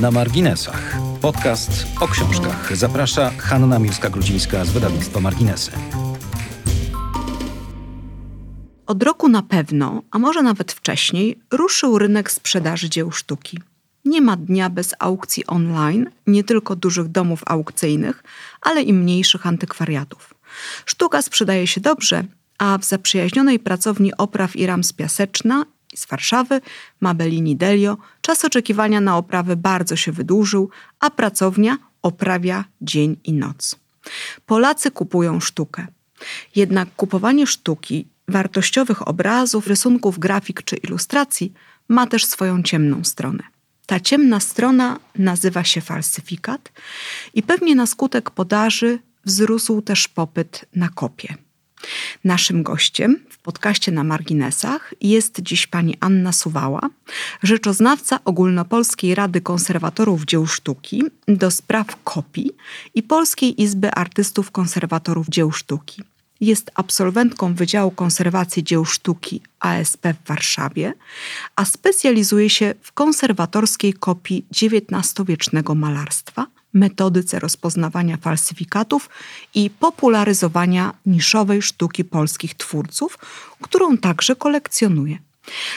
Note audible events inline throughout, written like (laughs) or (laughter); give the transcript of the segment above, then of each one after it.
Na marginesach. Podcast o książkach. Zaprasza Hanna Miłska-Grudzińska z wydawnictwa Marginesy. Od roku na pewno, a może nawet wcześniej, ruszył rynek sprzedaży dzieł sztuki. Nie ma dnia bez aukcji online, nie tylko dużych domów aukcyjnych, ale i mniejszych antykwariatów. Sztuka sprzedaje się dobrze, a w zaprzyjaźnionej pracowni opraw i ram z Piaseczna z Warszawy, Mabelini Delio, czas oczekiwania na oprawę bardzo się wydłużył, a pracownia oprawia dzień i noc. Polacy kupują sztukę. Jednak kupowanie sztuki, wartościowych obrazów, rysunków, grafik czy ilustracji ma też swoją ciemną stronę. Ta ciemna strona nazywa się falsyfikat i pewnie na skutek podaży wzrósł też popyt na kopie. Naszym gościem w podcaście na marginesach jest dziś pani Anna Suwała, rzeczoznawca Ogólnopolskiej Rady Konserwatorów Dzieł Sztuki do spraw kopii i Polskiej Izby Artystów Konserwatorów Dzieł Sztuki. Jest absolwentką Wydziału Konserwacji Dzieł Sztuki ASP w Warszawie, a specjalizuje się w konserwatorskiej kopii XIX-wiecznego malarstwa, metodyce rozpoznawania falsyfikatów i popularyzowania niszowej sztuki polskich twórców, którą także kolekcjonuje.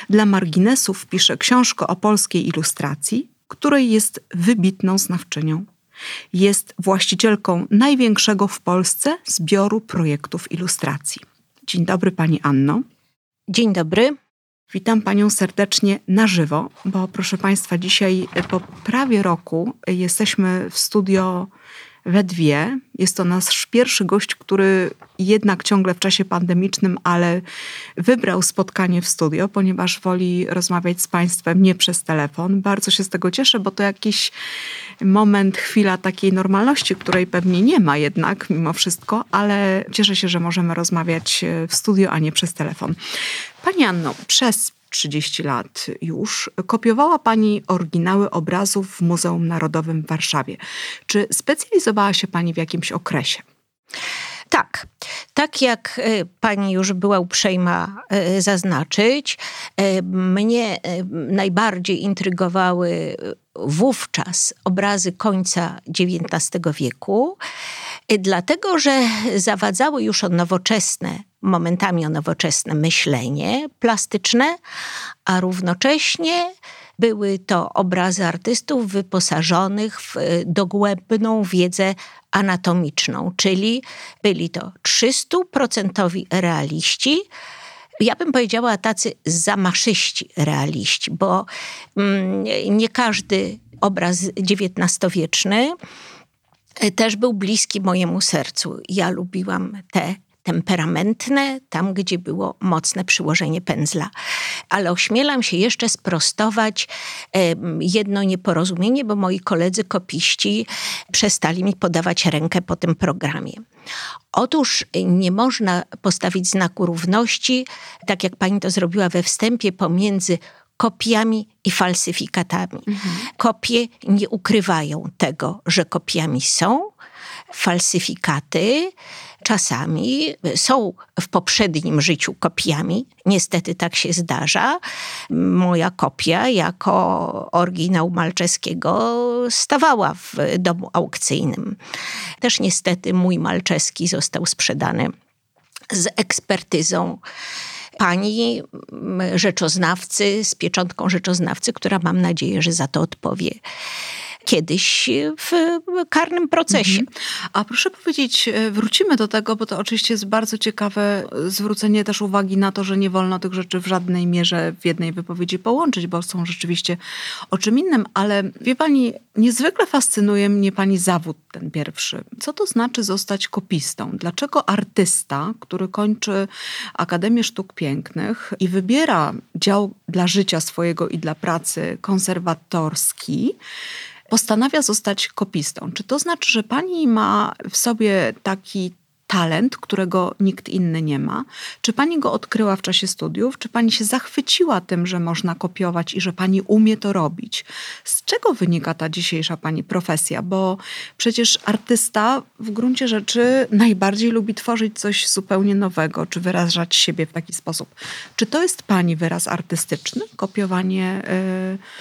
Dla marginesów pisze książkę o polskiej ilustracji, której jest wybitną znawczynią. Jest właścicielką największego w Polsce zbioru projektów ilustracji. Dzień dobry, Pani Anno. Dzień dobry. Witam Panią serdecznie na żywo, bo proszę Państwa, dzisiaj po prawie roku jesteśmy w studio we dwie. Jest to nasz pierwszy gość, który jednak ciągle w czasie pandemicznym, ale wybrał spotkanie w studio, ponieważ woli rozmawiać z Państwem nie przez telefon. Bardzo się z tego cieszę, bo to jakiś moment, chwila takiej normalności, której pewnie nie ma jednak mimo wszystko, ale cieszę się, że możemy rozmawiać w studio, a nie przez telefon. Pani Anno, przez 30 lat już, kopiowała Pani oryginały obrazów w Muzeum Narodowym w Warszawie. Czy specjalizowała się Pani w jakimś okresie? Tak. Tak jak e, pani już była uprzejma e, zaznaczyć, e, mnie najbardziej intrygowały wówczas obrazy końca XIX wieku, dlatego że zawadzały już o nowoczesne, momentami o nowoczesne myślenie plastyczne, a równocześnie były to obrazy artystów wyposażonych w dogłębną wiedzę anatomiczną, czyli byli to 300% realiści, ja bym powiedziała tacy zamaszyści realiści, bo mm, nie każdy obraz XIX-wieczny też był bliski mojemu sercu. Ja lubiłam te temperamentne, tam gdzie było mocne przyłożenie pędzla. Ale ośmielam się jeszcze sprostować jedno nieporozumienie, bo moi koledzy kopiści przestali mi podawać rękę po tym programie. Otóż nie można postawić znaku równości, tak jak pani to zrobiła we wstępie, pomiędzy kopiami i falsyfikatami. Mhm. Kopie nie ukrywają tego, że kopiami są. Falsyfikaty czasami są w poprzednim życiu kopiami. Niestety tak się zdarza. Moja kopia jako oryginał Malczeskiego stawała w domu aukcyjnym. Też niestety mój Malczeski został sprzedany z ekspertyzą pani rzeczoznawcy, z pieczątką rzeczoznawcy, która mam nadzieję, że za to odpowie kiedyś w karnym procesie. Mhm. A proszę powiedzieć, e, wrócimy do tego, bo to oczywiście jest bardzo ciekawe zwrócenie też uwagi na to, że nie wolno tych rzeczy w żadnej mierze w jednej wypowiedzi połączyć, bo są rzeczywiście o czym innym, ale wie pani, niezwykle fascynuje mnie pani zawód ten pierwszy. Co to znaczy zostać kopistą? Dlaczego artysta, który kończy Akademię Sztuk Pięknych i wybiera dział dla życia swojego i dla pracy konserwatorski, postanawia zostać kopistą. Czy to znaczy, że pani ma w sobie taki talent, którego nikt inny nie ma? Czy pani go odkryła w czasie studiów? Czy pani się zachwyciła tym, że można kopiować i że pani umie to robić? Z czego wynika ta dzisiejsza pani profesja? Bo przecież artysta w gruncie rzeczy najbardziej lubi tworzyć coś zupełnie nowego, czy wyrażać siebie w taki sposób. Czy to jest pani wyraz artystyczny? Kopiowanie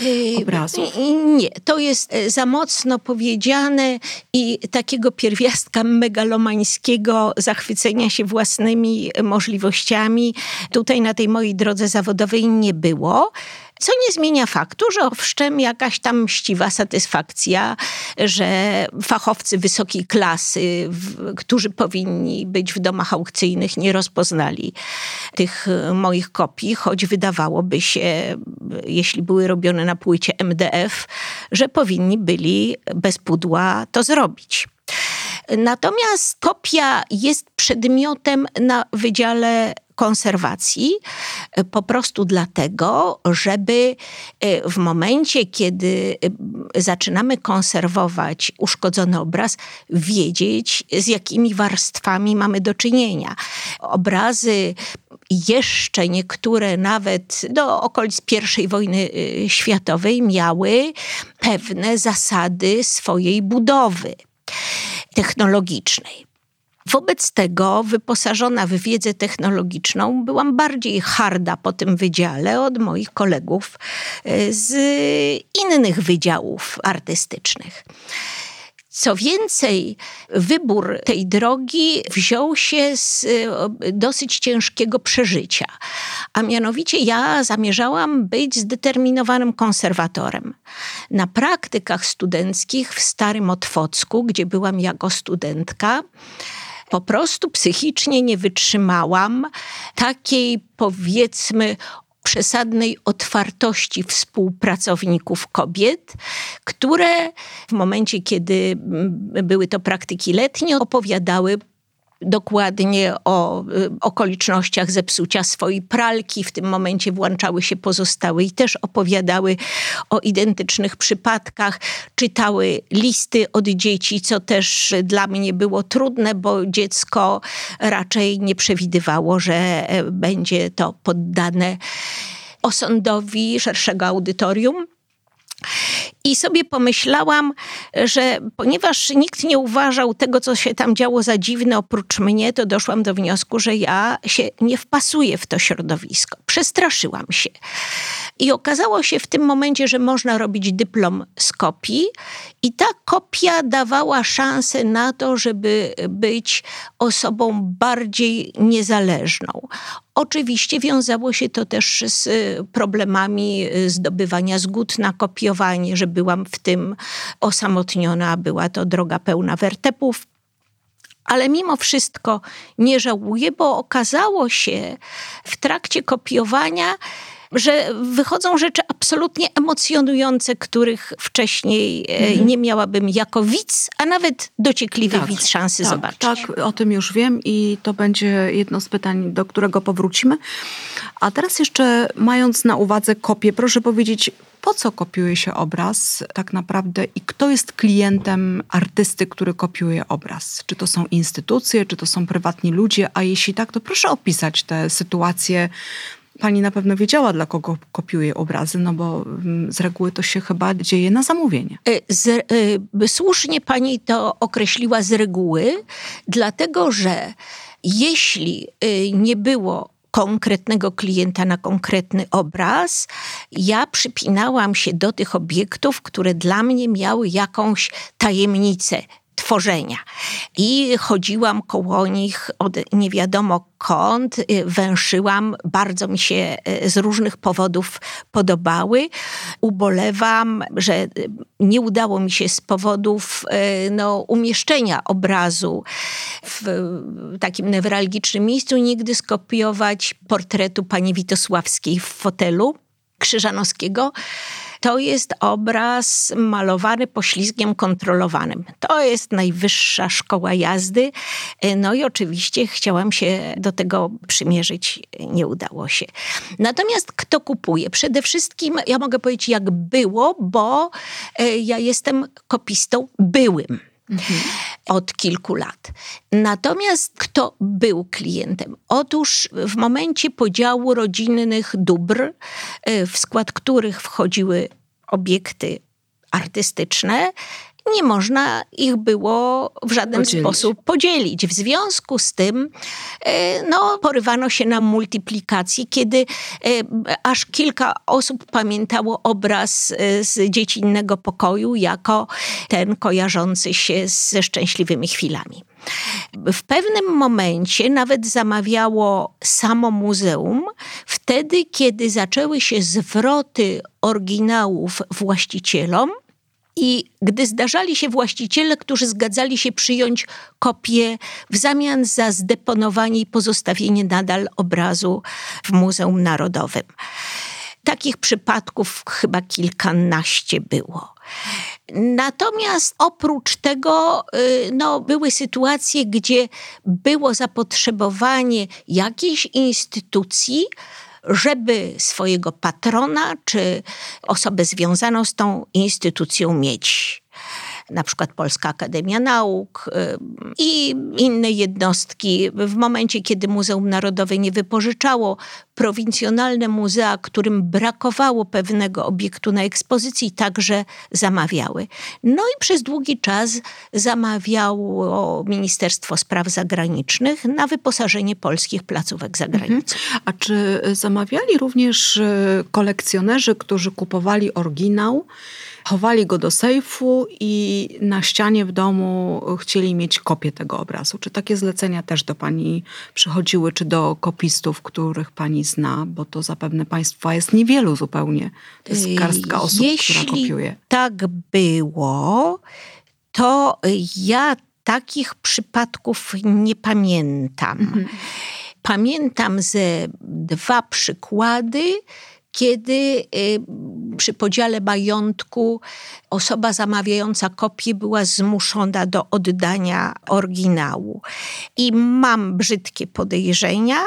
yy, obrazów? Nie, to jest e, za mocno powiedziane i takiego pierwiastka megalomańskiego zachwycenia się własnymi możliwościami tutaj na tej mojej drodze zawodowej nie było. Co nie zmienia faktu, że owszem, jakaś tam mściwa satysfakcja, że fachowcy wysokiej klasy, w, którzy powinni być w domach aukcyjnych, nie rozpoznali tych moich kopii, choć wydawałoby się, jeśli były robione na płycie MDF, że powinni byli bez pudła to zrobić. Natomiast kopia jest przedmiotem na Wydziale Konserwacji e, po prostu dlatego, żeby e, w momencie, kiedy e, zaczynamy konserwować uszkodzony obraz, wiedzieć, z jakimi warstwami mamy do czynienia. Obrazy jeszcze niektóre nawet do okolic I wojny światowej miały pewne zasady swojej budowy technologicznej. Wobec tego, wyposażona w wiedzę technologiczną, byłam bardziej harda po tym wydziale od moich kolegów e, z innych wydziałów artystycznych. Co więcej, wybór tej drogi wziął się z e, dosyć ciężkiego przeżycia. A mianowicie ja zamierzałam być zdeterminowanym konserwatorem. Na praktykach studenckich w Starym Otwocku, gdzie byłam jako studentka, po prostu psychicznie nie wytrzymałam takiej, powiedzmy, przesadnej otwartości współpracowników kobiet, które w momencie, kiedy były to praktyki letnie, opowiadały dokładnie o y, okolicznościach zepsucia swojej pralki. W tym momencie włączały się pozostałe i też opowiadały o identycznych przypadkach. Czytały listy od dzieci, co też dla mnie było trudne, bo dziecko raczej nie przewidywało, że e, będzie to poddane osądowi szerszego audytorium. I sobie pomyślałam, że ponieważ nikt nie uważał tego, co się tam działo za dziwne oprócz mnie, to doszłam do wniosku, że ja się nie wpasuję w to środowisko. Przestraszyłam się. I okazało się w tym momencie, że można robić dyplom z kopii, i ta kopia dawała szansę na to, żeby być osobą bardziej niezależną. Oczywiście wiązało się to też z problemami zdobywania zgód na kopiowanie, że byłam w tym osamotniona, była to droga pełna wertepów. Ale mimo wszystko nie żałuję, bo okazało się w trakcie kopiowania, że wychodzą rzeczy absolutnie emocjonujące, których wcześniej e, mhm. nie miałabym jako widz, a nawet dociekliwy tak, widz szansy tak, zobaczyć. Tak, o tym już wiem i to będzie jedno z pytań, do którego powrócimy. A teraz jeszcze mając na uwadze kopię, proszę powiedzieć, po co kopiuje się obraz tak naprawdę i kto jest klientem artysty, który kopiuje obraz? Czy to są instytucje, czy to są prywatni ludzie? A jeśli tak, to proszę opisać te sytuacje Pani na pewno wiedziała, dla kogo kopiuje obrazy, no bo mm, z reguły to się chyba dzieje na zamówienie. E, z, y, słusznie pani to określiła z reguły, dlatego że jeśli y, nie było konkretnego klienta na konkretny obraz, ja przypinałam się do tych obiektów, które dla mnie miały jakąś tajemnicę, tworzenia. I chodziłam koło nich od nie wiadomo kąt, y, węszyłam, bardzo mi się y, z różnych powodów podobały. Ubolewam, że y, nie udało mi się z powodów no, umieszczenia obrazu w takim newralgicznym miejscu nigdy skopiować portretu pani Witosławskiej w fotelu Krzyżanowskiego to jest obraz malowany poślizgiem kontrolowanym. To jest najwyższa szkoła jazdy. No i oczywiście chciałam się do tego przymierzyć, nie udało się. Natomiast kto kupuje? Przede wszystkim ja mogę powiedzieć, jak było, bo e, ja jestem kopistą byłym. Mhm. od kilku lat. Natomiast kto był klientem? Otóż w momencie podziału rodzinnych dóbr, y, w skład których wchodziły obiekty artystyczne, nie można ich było w żaden Podzielić. sposób podzielić. W związku z tym e, no, porywano się na multiplikacji, kiedy e, aż kilka osób pamiętało obraz e, z dziecinnego pokoju jako ten kojarzący się ze szczęśliwymi chwilami. W pewnym momencie nawet zamawiało samo muzeum, wtedy kiedy zaczęły się zwroty oryginałów właścicielom, i gdy zdarzali się właściciele, którzy zgadzali się przyjąć kopię w zamian za zdeponowanie i pozostawienie nadal obrazu w Muzeum Narodowym. Takich przypadków chyba kilkanaście było. Natomiast oprócz tego y, no, były sytuacje, gdzie było zapotrzebowanie jakiejś instytucji, żeby swojego patrona czy osobę związaną z tą instytucją mieć na przykład Polska Akademia Nauk y, i inne jednostki. W momencie, kiedy Muzeum Narodowe nie wypożyczało, prowincjonalne muzea, którym brakowało pewnego obiektu na ekspozycji, także zamawiały. No i przez długi czas zamawiało Ministerstwo Spraw Zagranicznych na wyposażenie polskich placówek za granicą. A czy zamawiali również y, kolekcjonerzy, którzy kupowali oryginał, chowali go do sejfu i na ścianie w domu chcieli mieć kopię tego obrazu? Czy takie zlecenia też do pani przychodziły, czy do kopistów, których pani zna? Bo to zapewne państwa jest niewielu zupełnie. To jest garstka osób, Jeśli która kopiuje. tak było, to ja takich przypadków nie pamiętam. Mhm. Pamiętam ze dwa przykłady, kiedy y, przy podziale majątku osoba zamawiająca kopię była zmuszona do oddania oryginału. I mam brzydkie podejrzenia,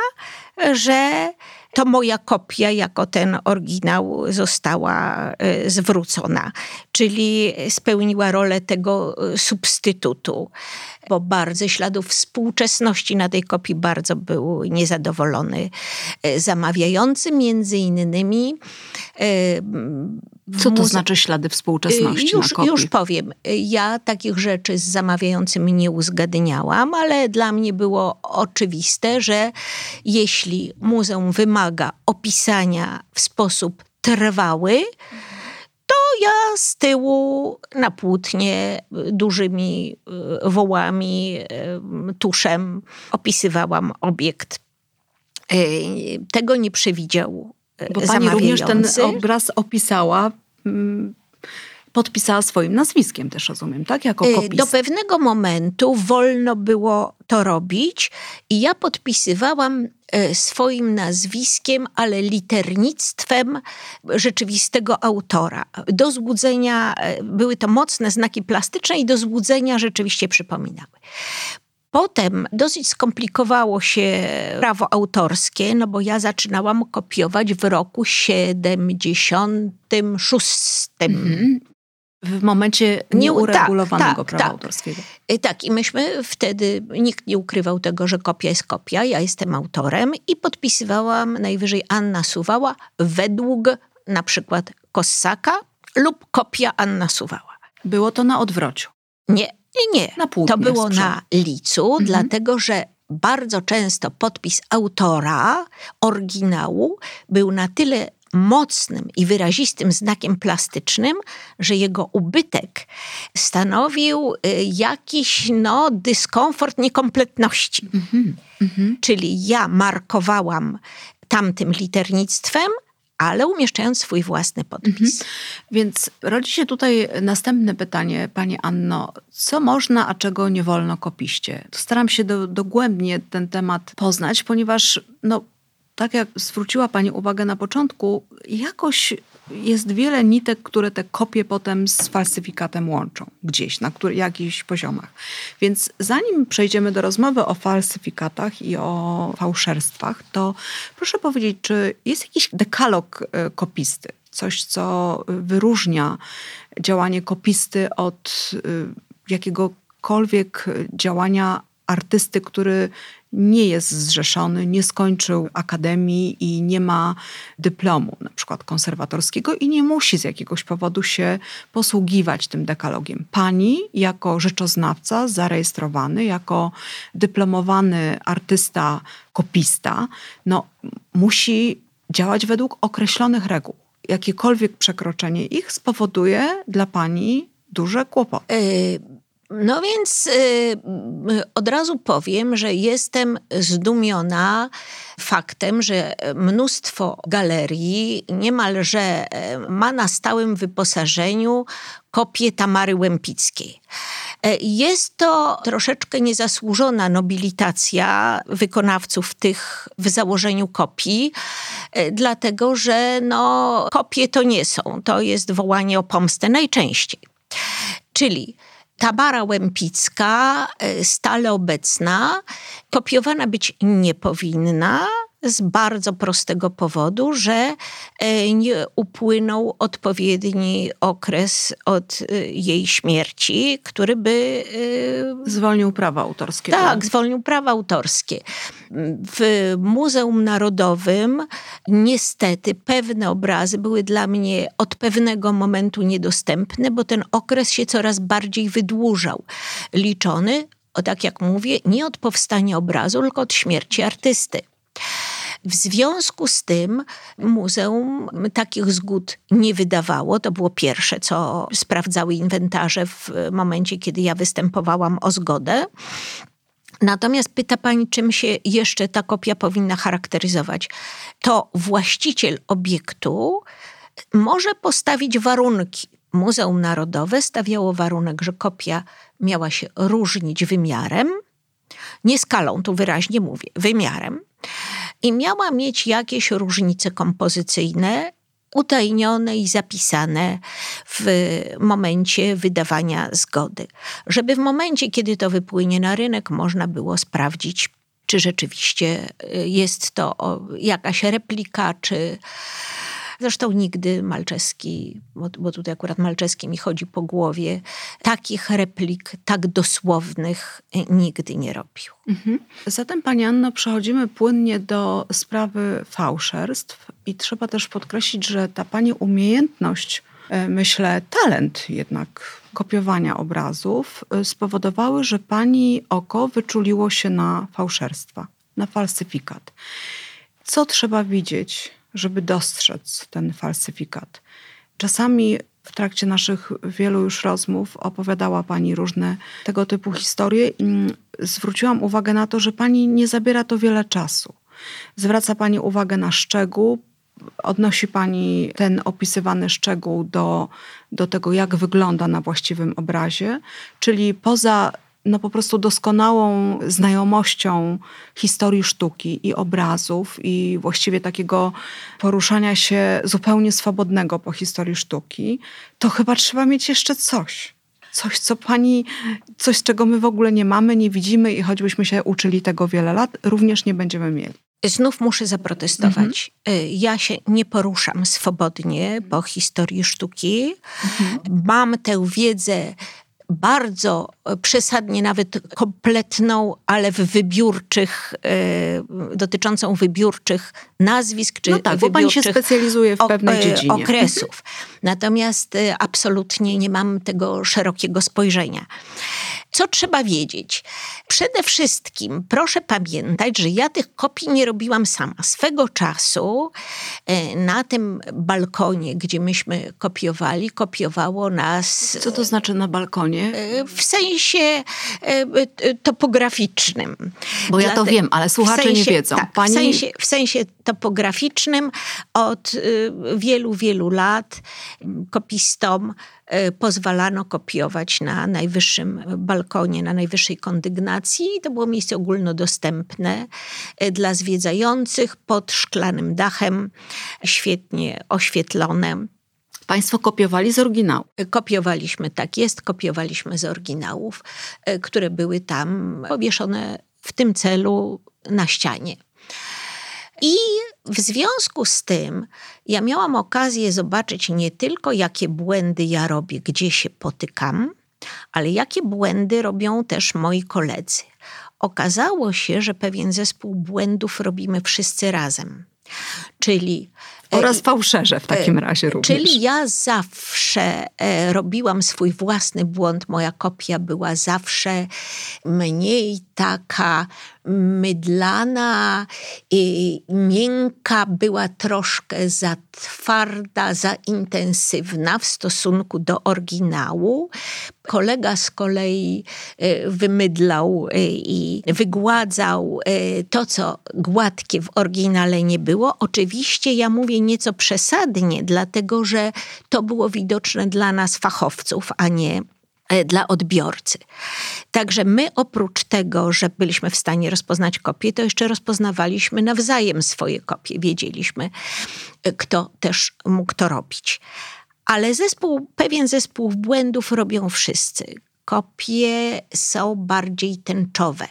że to moja kopia jako ten oryginał została y, zwrócona, czyli spełniła rolę tego y, substytutu, bo bardzo śladów współczesności na tej kopii bardzo był niezadowolony y, zamawiający, między innymi. Co to znaczy ślady współczesności już, na kopii? już powiem. Ja takich rzeczy z zamawiającym nie uzgadniałam, ale dla mnie było oczywiste, że jeśli muzeum wymaga opisania w sposób trwały, to ja z tyłu na płótnie dużymi y, wołami, y, tuszem opisywałam obiekt. Y, Tego nie przewidział y, Bo pani również ten obraz opisała, mm, podpisała swoim nazwiskiem też, rozumiem, tak? Jako Y, kopist. Do pewnego momentu wolno było to robić i ja podpisywałam y, swoim nazwiskiem, ale liternictwem rzeczywistego autora. Do złudzenia, były to mocne znaki plastyczne i do złudzenia rzeczywiście przypominały. Potem dosyć skomplikowało się prawo autorskie, no bo ja zaczynałam kopiować w roku 76. W momencie Nie- nieuregulowanego tak, prawa tak. autorskiego. Y, Tak, i myśmy wtedy, nikt nie ukrywał tego, że kopia jest kopia, ja jestem autorem i podpisywałam najwyżej Anna Suwała według na przykład Kossaka lub kopia Anna Suwała. Było to na odwrociu. Nie, nie, nie. Na To było na licu, dlatego że bardzo często podpis autora oryginału był na tyle mocnym i wyrazistym znakiem plastycznym, że jego ubytek stanowił y, jakiś no, dyskomfort niekompletności. Czyli ja markowałam tamtym liternictwem, ale umieszczając swój własny podpis. Więc rodzi się tutaj następne pytanie, Pani Anno. Co można, a czego nie wolno kopiście? Staram się do, dogłębnie ten temat poznać, ponieważ no, tak jak zwróciła Pani uwagę na początku, jakoś jest wiele nitek, które te kopie potem z falsyfikatem łączą gdzieś, na który, jakichś poziomach. Więc zanim przejdziemy do rozmowy o falsyfikatach i o fałszerstwach, to proszę powiedzieć, czy jest jakiś dekalog e, kopisty? Coś, co wyróżnia działanie kopisty od y, jakiekolwiek działania artysty, który nie jest zrzeszony, nie skończył akademii i nie ma dyplomu, na przykład konserwatorskiego, i nie musi z jakiegoś powodu się posługiwać tym dekalogiem. Pani, jako rzeczoznawca, zarejestrowany, jako dyplomowany artysta, kopista, no, musi działać według określonych reguł. Jakiekolwiek przekroczenie ich spowoduje dla pani duże kłopoty. Y no więc y, od razu powiem, że jestem zdumiona faktem, że mnóstwo galerii niemalże y, ma na stałym wyposażeniu kopię Tamary Łempickiej. Y, jest to troszeczkę niezasłużona nobilitacja wykonawców tych w założeniu kopii, y, dlatego że no, kopie to nie są. To jest wołanie o pomstę najczęściej. Czyli Tabara Łempicka, e, stale obecna, kopiowana być nie powinna, z bardzo prostego powodu, że e, nie upłynął odpowiedni okres od e, jej śmierci, który by. E, zwolnił prawa autorskie. Tak, zwolnił prawa autorskie. W Muzeum Narodowym niestety pewne obrazy były dla mnie od pewnego momentu niedostępne, bo ten okres się coraz bardziej wydłużał. Liczony, o tak jak mówię, nie od powstania obrazu, tylko od śmierci artysty. W związku z tym muzeum takich zgód nie wydawało. To było pierwsze, co sprawdzały inwentarze w momencie, kiedy ja występowałam o zgodę. Natomiast pyta pani, czym się jeszcze ta kopia powinna charakteryzować. To właściciel obiektu może postawić warunki. Muzeum Narodowe stawiało warunek, że kopia miała się różnić wymiarem, nie skalą, tu wyraźnie mówię, wymiarem i miała mieć jakieś różnice kompozycyjne, utajnione i zapisane w momencie wydawania zgody. Żeby w momencie, kiedy to wypłynie na rynek, można było sprawdzić, czy rzeczywiście jest to jakaś replika, czy Zresztą nigdy Malczewski, bo, bo tutaj akurat Malczewski mi chodzi po głowie, takich replik tak dosłownych nigdy nie robił. Mhm. Zatem, Pani Anno, przechodzimy płynnie do sprawy fałszerstw i trzeba też podkreślić, że ta Pani umiejętność, e, myślę, talent jednak kopiowania obrazów e, spowodowały, że Pani oko wyczuliło się na fałszerstwa, na falsyfikat. Co trzeba widzieć, żeby dostrzec ten falsyfikat. Czasami w trakcie naszych wielu już rozmów opowiadała Pani różne tego typu historie zwróciłam uwagę na to, że Pani nie zabiera to wiele czasu. Zwraca Pani uwagę na szczegół, odnosi Pani ten opisywany szczegół do, do tego, jak wygląda na właściwym obrazie, czyli poza no po prostu doskonałą znajomością historii sztuki i obrazów i właściwie takiego poruszania się zupełnie swobodnego po historii sztuki, to chyba trzeba mieć jeszcze coś. Coś, co pani, coś, czego my w ogóle nie mamy, nie widzimy i choćbyśmy się uczyli tego wiele lat, również nie będziemy mieli. Znów muszę zaprotestować. Mhm. Ja się nie poruszam swobodnie po historii sztuki. Mhm. Mam tę wiedzę bardzo przesadnie nawet kompletną, ale w wybiórczych, e, dotyczącą wybiórczych nazwisk, czy no tak, bo pani się specjalizuje w pewnej e, dziedzinie. okresów. Natomiast e, absolutnie nie mam tego szerokiego spojrzenia. Co trzeba wiedzieć? Przede wszystkim proszę pamiętać, że ja tych kopii nie robiłam sama. Swego czasu e, na tym balkonie, gdzie myśmy kopiowali, kopiowało nas. Co to znaczy na balkonie? E, w sensie topograficznym. Bo ja to wiem, ale słuchacze sensie, nie wiedzą. Tak, Pani... w, sensie, w sensie topograficznym od wielu, wielu lat kopistom E, pozwalano kopiować na najwyższym balkonie, na najwyższej kondygnacji. To było miejsce ogólnodostępne e, dla zwiedzających pod szklanym dachem, świetnie oświetlone. Państwo kopiowali z oryginału? Kopiowaliśmy, tak jest, kopiowaliśmy z oryginałów, które były tam powieszone w tym celu na ścianie. I w związku z tym ja miałam okazję zobaczyć nie tylko, jakie błędy ja robię, gdzie się potykam, Ale jakie błędy robią też moi koledzy? Okazało się, że pewien zespół błędów robimy wszyscy razem. Czyli oraz fałszerze w takim razie również. Czyli ja zawsze e, robiłam swój własny błąd. Moja kopia była zawsze mniej taka mydlana miękka, była troszkę za twarda, za intensywna w stosunku do oryginału. Kolega z kolei e, wymydlał e, i wygładzał to, co gładkie w oryginale nie było. Oczywiście ja mówię nieco przesadnie, dlatego że to było widoczne dla nas fachowców, a nie e, dla odbiorcy. Także my oprócz tego, że byliśmy w stanie rozpoznać kopię, to jeszcze rozpoznawaliśmy nawzajem swoje kopie. Wiedzieliśmy, e, kto też mógł to robić. Ale zespół, pewien zespół błędów robią wszyscy. Kopie są bardziej tęczowe.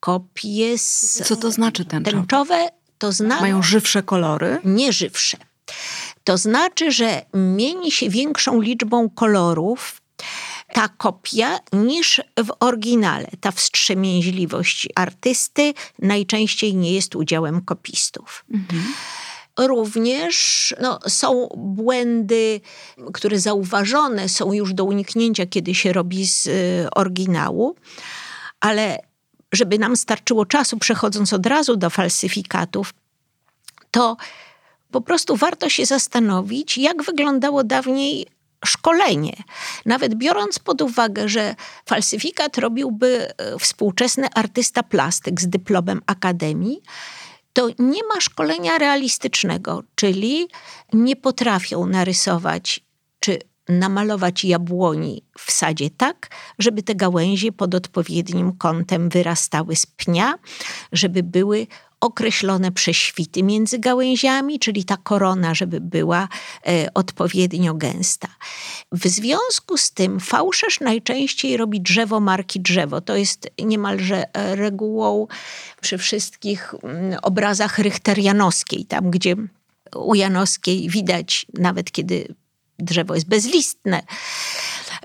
Kopie są Co to znaczy tęczowe? Tęczowe to znaczy... Mają żywsze kolory? Nie żywsze. To znaczy, że mieni się większą liczbą kolorów ta kopia niż w oryginale. Ta wstrzemięźliwość artysty najczęściej nie jest udziałem kopistów. Mhm. Również no, są błędy, które zauważone są już do uniknięcia, kiedy się robi z y, oryginału, ale żeby nam starczyło czasu, przechodząc od razu do falsyfikatów, to po prostu warto się zastanowić, jak wyglądało dawniej szkolenie. Nawet biorąc pod uwagę, że falsyfikat robiłby e, współczesny artysta plastyk z dyplomem akademii, to nie ma szkolenia realistycznego, czyli nie potrafią narysować czy namalować jabłoni w sadzie tak, żeby te gałęzie pod odpowiednim kątem wyrastały z pnia, żeby były określone prześwity między gałęziami, czyli ta korona, żeby była e, odpowiednio gęsta. W związku z tym fałszerz najczęściej robi drzewo marki drzewo. To jest niemalże e, regułą przy wszystkich mm, obrazach Richterianowskiej, tam gdzie u Janowskiej widać, nawet kiedy drzewo jest bezlistne,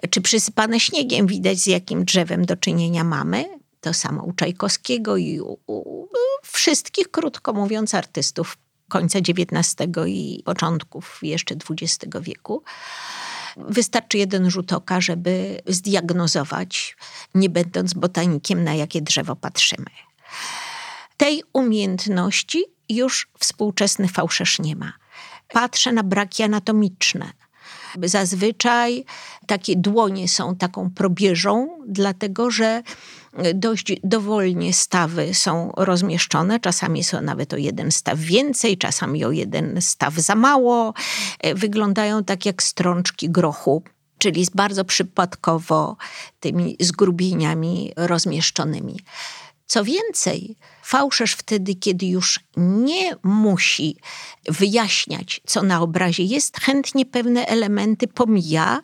czy przysypane śniegiem, widać z jakim drzewem do czynienia mamy. To samo u Czajkowskiego i u, u wszystkich, krótko mówiąc, artystów końca XIX i początków jeszcze XX wieku. Wystarczy jeden rzut oka, żeby zdiagnozować, nie będąc botanikiem, na jakie drzewo patrzymy. Tej umiejętności już współczesny fałszerz nie ma. Patrzę na braki anatomiczne. Zazwyczaj takie dłonie są taką probieżą, dlatego że dość dowolnie stawy są rozmieszczone. Czasami są nawet o jeden staw więcej, czasami o jeden staw za mało. Wyglądają tak jak strączki grochu czyli z bardzo przypadkowo tymi zgrubieniami rozmieszczonymi. Co więcej, fałszerz wtedy, kiedy już nie musi wyjaśniać, co na obrazie jest, chętnie pewne elementy pomija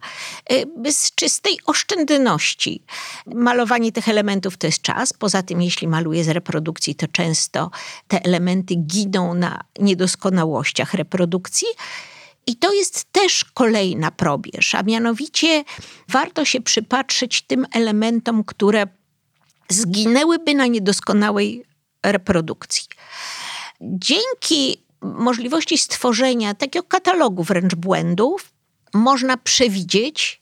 e, z czystej oszczędności. Malowanie tych elementów to jest czas. Poza tym, jeśli maluje z reprodukcji, to często te elementy giną na niedoskonałościach reprodukcji. I to jest też kolejna probierz, a mianowicie warto się przypatrzeć tym elementom, które zginęłyby na niedoskonałej reprodukcji. Dzięki możliwości stworzenia takiego katalogu wręcz błędów, można przewidzieć,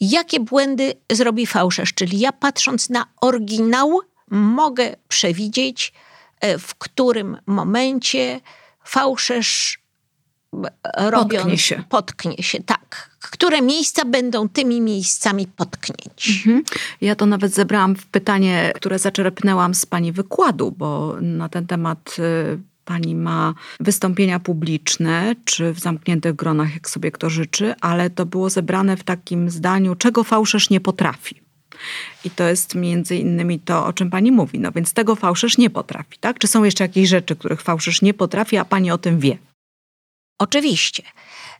jakie błędy zrobi fałszerz. Czyli ja patrząc na oryginał, mogę przewidzieć, e, w którym momencie fałszerz robiąc, potknie się. Potknie się, tak. Które miejsca będą tymi miejscami potknięć? Mhm. Ja to nawet zebrałam w pytanie, które zaczerpnęłam z pani wykładu, bo na ten temat y, pani ma wystąpienia publiczne, czy w zamkniętych gronach, jak sobie kto życzy, ale to było zebrane w takim zdaniu, czego fałszerz nie potrafi. I to jest między innymi to, o czym pani mówi. No więc tego fałszerz nie potrafi, tak? Czy są jeszcze jakieś rzeczy, których fałszerz nie potrafi, a pani o tym wie? Oczywiście.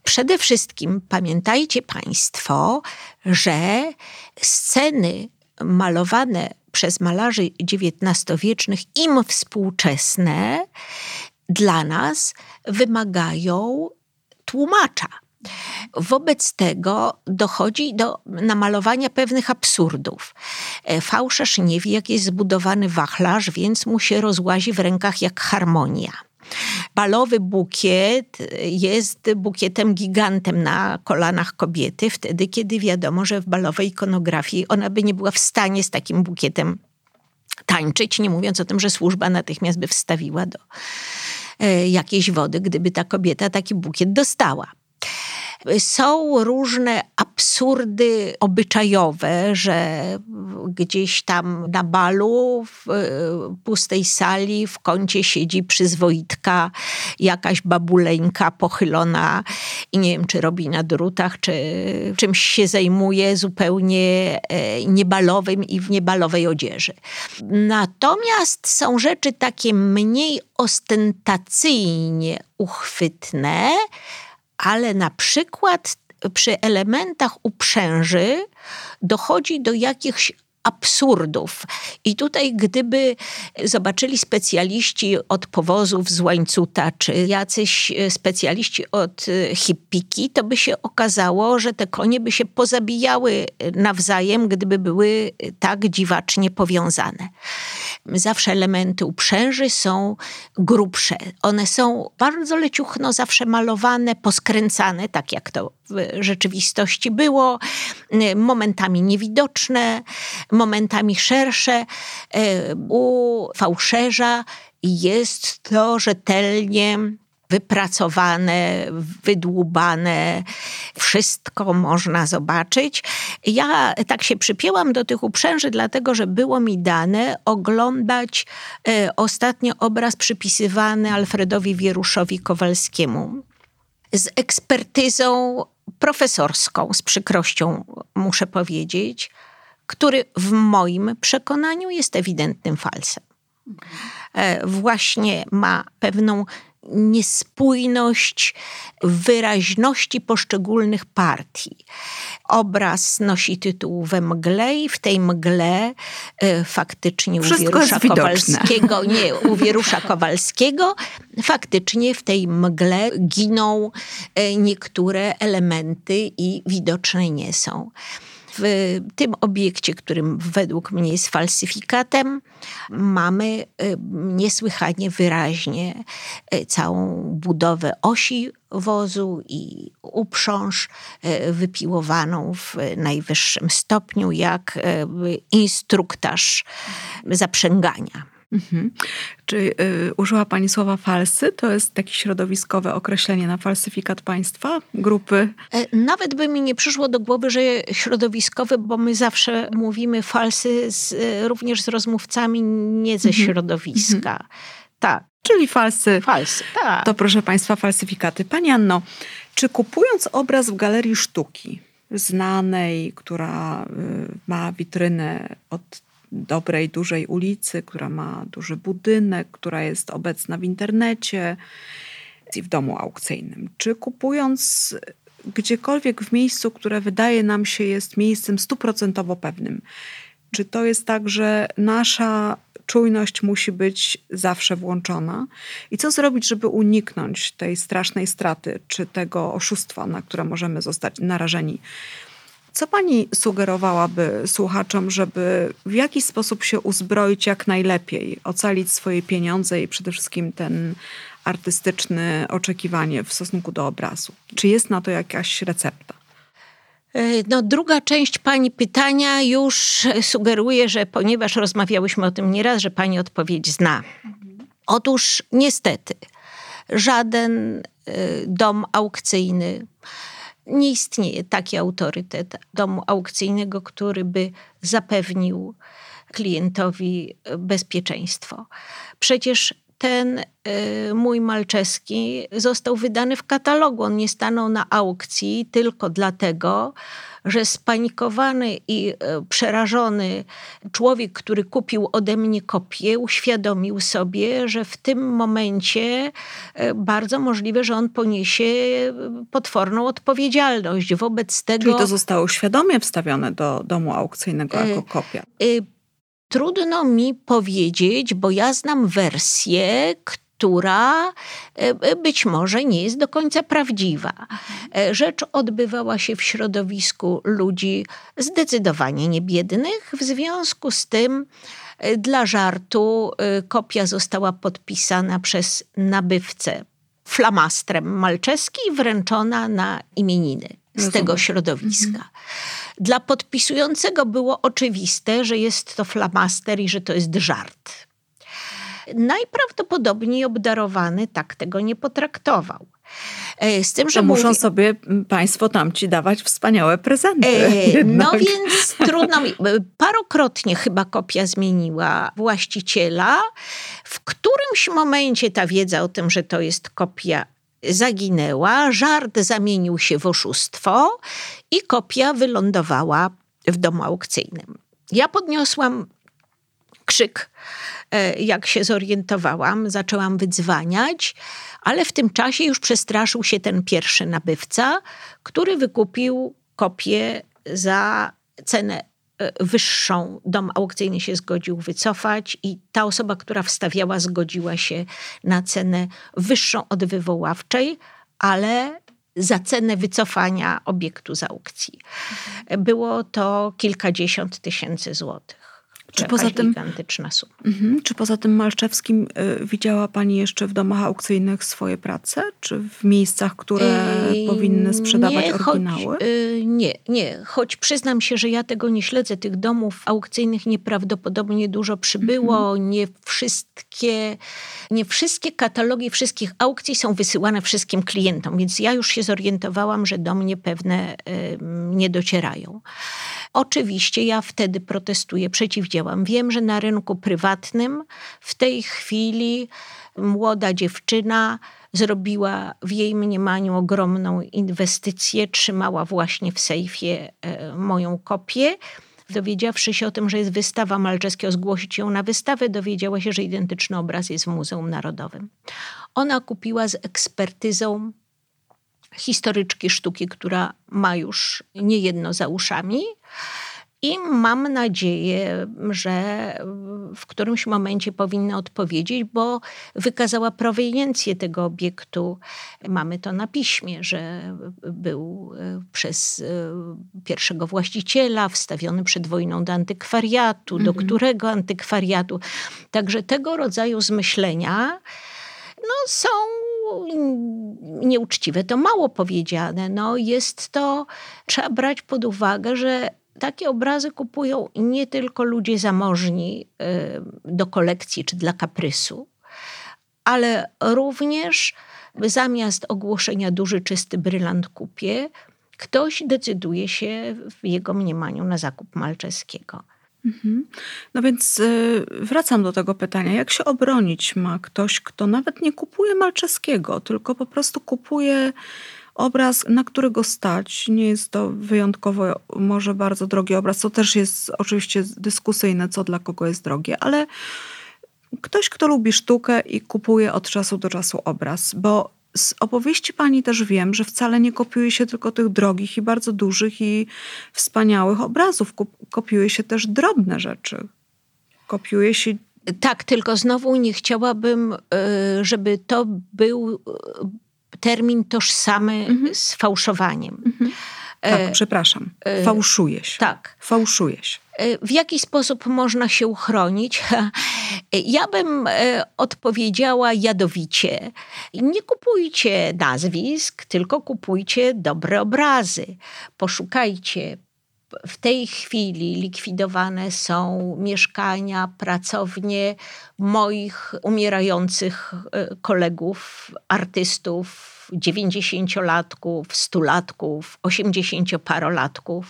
Przede wszystkim pamiętajcie Państwo, że sceny malowane przez malarzy XIX-wiecznych, im współczesne, dla nas wymagają tłumacza. Wobec tego dochodzi do namalowania pewnych absurdów. E, fałszerz nie wie, jak jest zbudowany wachlarz, więc mu się rozłazi w rękach jak harmonia. Balowy bukiet jest bukietem gigantem na kolanach kobiety, wtedy kiedy wiadomo, że w balowej ikonografii ona by nie była w stanie z takim bukietem tańczyć, nie mówiąc o tym, że służba natychmiast by wstawiła do e, jakiejś wody, gdyby ta kobieta taki bukiet dostała. Są różne absurdy obyczajowe, że gdzieś tam na balu, w pustej sali, w kącie siedzi przyzwoitka, jakaś babuleńka pochylona i nie wiem, czy robi na drutach, czy czymś się zajmuje zupełnie e, niebalowym i w niebalowej odzieży. Natomiast są rzeczy takie mniej ostentacyjnie uchwytne, ale na przykład przy elementach uprzęży dochodzi do jakichś absurdów. I tutaj, gdyby zobaczyli specjaliści od powozów z łańcuta, czy jacyś specjaliści od hippiki, to by się okazało, że te konie by się pozabijały nawzajem, gdyby były tak dziwacznie powiązane. Zawsze elementy uprzęży są grubsze. One są bardzo leciuchno zawsze malowane, poskręcane, tak jak to rzeczywistości było, momentami niewidoczne, momentami szersze. U fałszerza jest to rzetelnie wypracowane, wydłubane, wszystko można zobaczyć. Ja tak się przypięłam do tych uprzęży, dlatego że było mi dane oglądać e, ostatnio obraz przypisywany Alfredowi Wieruszowi Kowalskiemu z ekspertyzą profesorską, z przykrością muszę powiedzieć, który w moim przekonaniu jest ewidentnym falsem. E, właśnie ma pewną niespójność wyraźności poszczególnych partii. Obraz nosi tytuł We mgle i w tej mgle e, faktycznie Wszystko u Wierusza Kowalskiego, nie, u Wierusza Kowalskiego, faktycznie w tej mgle giną e, niektóre elementy i widoczne nie są w tym obiekcie, którym według mnie jest falsyfikatem, mamy y, niesłychanie wyraźnie y, całą budowę osi wozu i uprząż y, wypiłowaną w najwyższym stopniu, jak instruktaż zaprzęgania. Mhm. Czy y, użyła Pani słowa falsy? To jest takie środowiskowe określenie na falsyfikat państwa, grupy? E, nawet by mi nie przyszło do głowy, że środowiskowy, bo my zawsze mówimy falsy z, e, również z rozmówcami nie ze mhm. środowiska. Mhm. Tak. Czyli falsy. Falsy, tak. To proszę Państwa falsyfikaty. Pani Anno, czy kupując obraz w galerii sztuki, znanej, która y, ma witrynę od dobrej, dużej ulicy, która ma duży budynek, która jest obecna w internecie i w domu aukcyjnym. Czy kupując gdziekolwiek w miejscu, które wydaje nam się jest miejscem stuprocentowo pewnym, czy to jest tak, że nasza czujność musi być zawsze włączona? I co zrobić, żeby uniknąć tej strasznej straty, czy tego oszustwa, na które możemy zostać narażeni? Co pani sugerowałaby słuchaczom, żeby w jakiś sposób się uzbroić jak najlepiej, ocalić swoje pieniądze i przede wszystkim ten artystyczne oczekiwanie w stosunku do obrazu? Czy jest na to jakaś recepta? E, no, druga część pani pytania już sugeruje, że ponieważ rozmawiałyśmy o tym nieraz, że pani odpowiedź zna. Otóż niestety żaden e, dom aukcyjny nie istnieje taki autorytet domu aukcyjnego, który by zapewnił klientowi bezpieczeństwo. Przecież ten y, mój Malczeski został wydany w katalogu. On nie stanął na aukcji tylko dlatego, że spanikowany i e, przerażony człowiek, który kupił ode mnie kopię, uświadomił sobie, że w tym momencie e, bardzo możliwe, że on poniesie potworną odpowiedzialność wobec tego. Czyli to zostało świadomie wstawione do domu aukcyjnego jako kopia. Trudno mi powiedzieć, bo ja znam wersję, która e, być może nie jest do końca prawdziwa. E, rzecz odbywała się w środowisku ludzi zdecydowanie niebiednych, w związku z tym e, dla żartu kopia została podpisana przez nabywcę flamastrem malczeski i wręczona na imieniny z Rozumiem. tego środowiska. Dla podpisującego było oczywiste, że jest to flamaster i że to jest żart. Najprawdopodobniej obdarowany tak tego nie potraktował. E, Z tym, że Że muszą mówi- sobie państwo tamci dawać wspaniałe prezenty. E, (laughs) No więc trudno mi. e, Parokrotnie chyba kopia zmieniła właściciela. W którymś momencie ta wiedza o tym, że to jest kopia, zaginęła. Żart zamienił się w oszustwo i kopia wylądowała w domu aukcyjnym. Ja podniosłam krzyk, e, jak się zorientowałam, zaczęłam wydzwaniać, ale w tym czasie już przestraszył się ten pierwszy nabywca, który wykupił kopię za cenę wyższą. Dom aukcyjny się zgodził wycofać i ta osoba, która wstawiała, zgodziła się na cenę wyższą od wywoławczej, ale za cenę wycofania obiektu z aukcji. Było to kilkadziesiąt tysięcy złotych. Czy poza tym- gigantyczna suma. Mhm. Czy poza tym Malczewskim y, widziała pani jeszcze w domach aukcyjnych swoje prace? Czy w miejscach, które Ej, powinny sprzedawać nie, oryginały? Choć, y, nie, nie. Choć przyznam się, że ja tego nie śledzę. Tych domów aukcyjnych nieprawdopodobnie dużo przybyło. Mhm. Nie wszystkie, nie wszystkie katalogi wszystkich aukcji są wysyłane wszystkim klientom, więc ja już się zorientowałam, że do mnie pewne y, nie docierają. Oczywiście ja wtedy protestuję, przeciwdziałam. Wiem, że na rynku prywatnym w tej chwili młoda dziewczyna zrobiła w jej mniemaniu ogromną inwestycję, trzymała właśnie w sejfie e, moją kopię. Dowiedziawszy się o tym, że jest wystawa Malczewskiego, zgłosić ją na wystawę, dowiedziała się, że identyczny obraz jest w Muzeum Narodowym. Ona kupiła z ekspertyzą historyczki sztuki, która ma już niejedno za uszami. I mam nadzieję, że w którymś momencie powinna odpowiedzieć, bo wykazała proweniencję tego obiektu. Mamy to na piśmie, że był e, przez e, pierwszego właściciela wstawiony przed wojną do antykwariatu, do którego antykwariatu. Także tego rodzaju zmyślenia no, są nieuczciwe. To mało powiedziane. No, jest to, trzeba brać pod uwagę, że takie obrazy kupują nie tylko ludzie zamożni y, do kolekcji czy dla kaprysu, ale również zamiast ogłoszenia duży czysty brylant kupie, ktoś decyduje się w jego mniemaniu na zakup Malczeskiego. Mhm. No więc y, wracam do tego pytania. Jak się obronić ma ktoś, kto nawet nie kupuje Malczeskiego, tylko po prostu kupuje obraz, na który go stać. Nie jest to wyjątkowo może bardzo drogi obraz, co też jest oczywiście dyskusyjne, co dla kogo jest drogie, ale ktoś, kto lubi sztukę i kupuje od czasu do czasu obraz, bo z opowieści pani też wiem, że wcale nie kopiuje się tylko tych drogich i bardzo dużych i wspaniałych obrazów. Kopiuje się też drobne rzeczy. Kopiuje się Tak, tylko znowu nie chciałabym, y, żeby to był y, termin tożsamy z fałszowaniem. Tak, E, przepraszam. Fałszuje się. Tak. Fałszuje się. E, W jaki sposób można się uchronić? (laughs) Ja bym e, odpowiedziała jadowicie. Nie kupujcie nazwisk, tylko kupujcie dobre obrazy. Poszukajcie. W tej chwili likwidowane są mieszkania, pracownie moich umierających e, kolegów, artystów, 90-latków, 100-latków, 80-parolatków.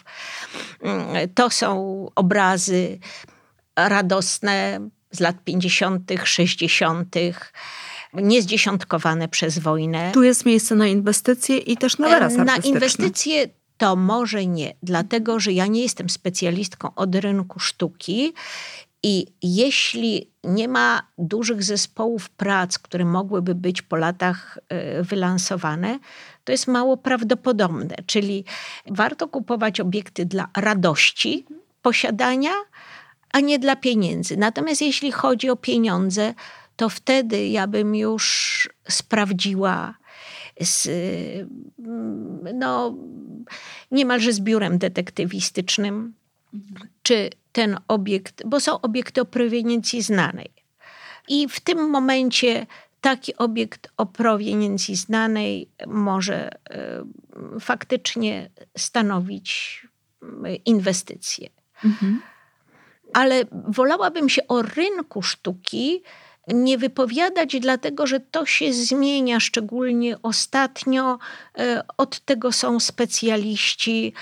Mm, To są obrazy radosne z lat 50., 60., niezdziesiątkowane przez wojnę. Tu jest miejsce na inwestycje i też na wyraz Na inwestycje to może nie, dlatego że ja nie jestem specjalistką od rynku sztuki i jeśli nie ma dużych zespołów prac, które mogłyby być po latach e, wylansowane, to jest mało prawdopodobne. Czyli warto kupować obiekty dla radości posiadania, a nie dla pieniędzy. Natomiast jeśli chodzi o pieniądze, to wtedy ja bym już sprawdziła z, mm, no, niemalże z biurem detektywistycznym, czy ten obiekt, bo są obiekty o proweniencji znanej. I w tym momencie taki obiekt o proweniencji znanej może y, faktycznie stanowić y, inwestycję. Mhm. Ale wolałabym się o rynku sztuki nie wypowiadać, dlatego że to się zmienia, szczególnie ostatnio. E, od tego są specjaliści.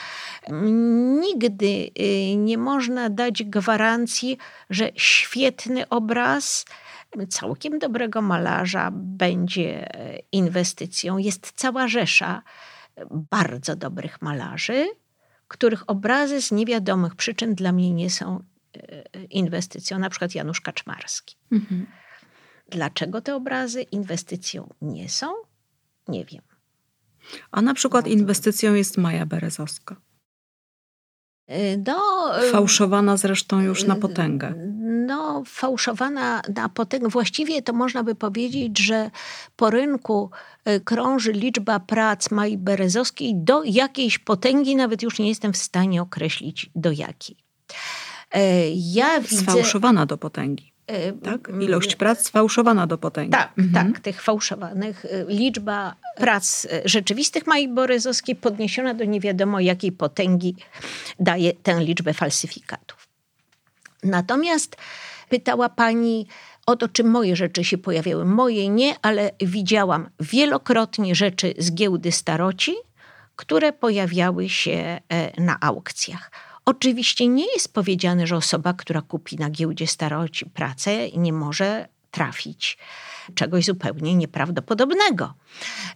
Nigdy e, nie można dać gwarancji, że świetny obraz całkiem dobrego malarza będzie e, inwestycją. Jest cała rzesza bardzo dobrych malarzy, których obrazy z niewiadomych przyczyn dla mnie nie są inwestycją, na przykład Janusz Kaczmarski. Mhm. Dlaczego te obrazy inwestycją nie są? Nie wiem. A na przykład inwestycją jest Maja Berezowska. No, Fałszowana zresztą już na potęgę. No, fałszowana na potęgę. Właściwie to można by powiedzieć, że po rynku y, krąży liczba prac Mai Berezowskiej do jakiejś potęgi, nawet już nie jestem w stanie określić do jakiej. Ja widzę... Sfałszowana do potęgi. Tak? Ilość prac sfałszowana do potęgi. Tak, mhm. tak, tych fałszowanych. Liczba prac rzeczywistych Mai Borysowskiej podniesiona do nie wiadomo jakiej potęgi daje tę liczbę falsyfikatów. Natomiast pytała pani o to, czy moje rzeczy się pojawiały. Moje nie, ale widziałam wielokrotnie rzeczy z giełdy staroci, które pojawiały się na aukcjach. Oczywiście nie jest powiedziane, że osoba, która kupi na giełdzie staroci pracę, nie może trafić czegoś zupełnie nieprawdopodobnego.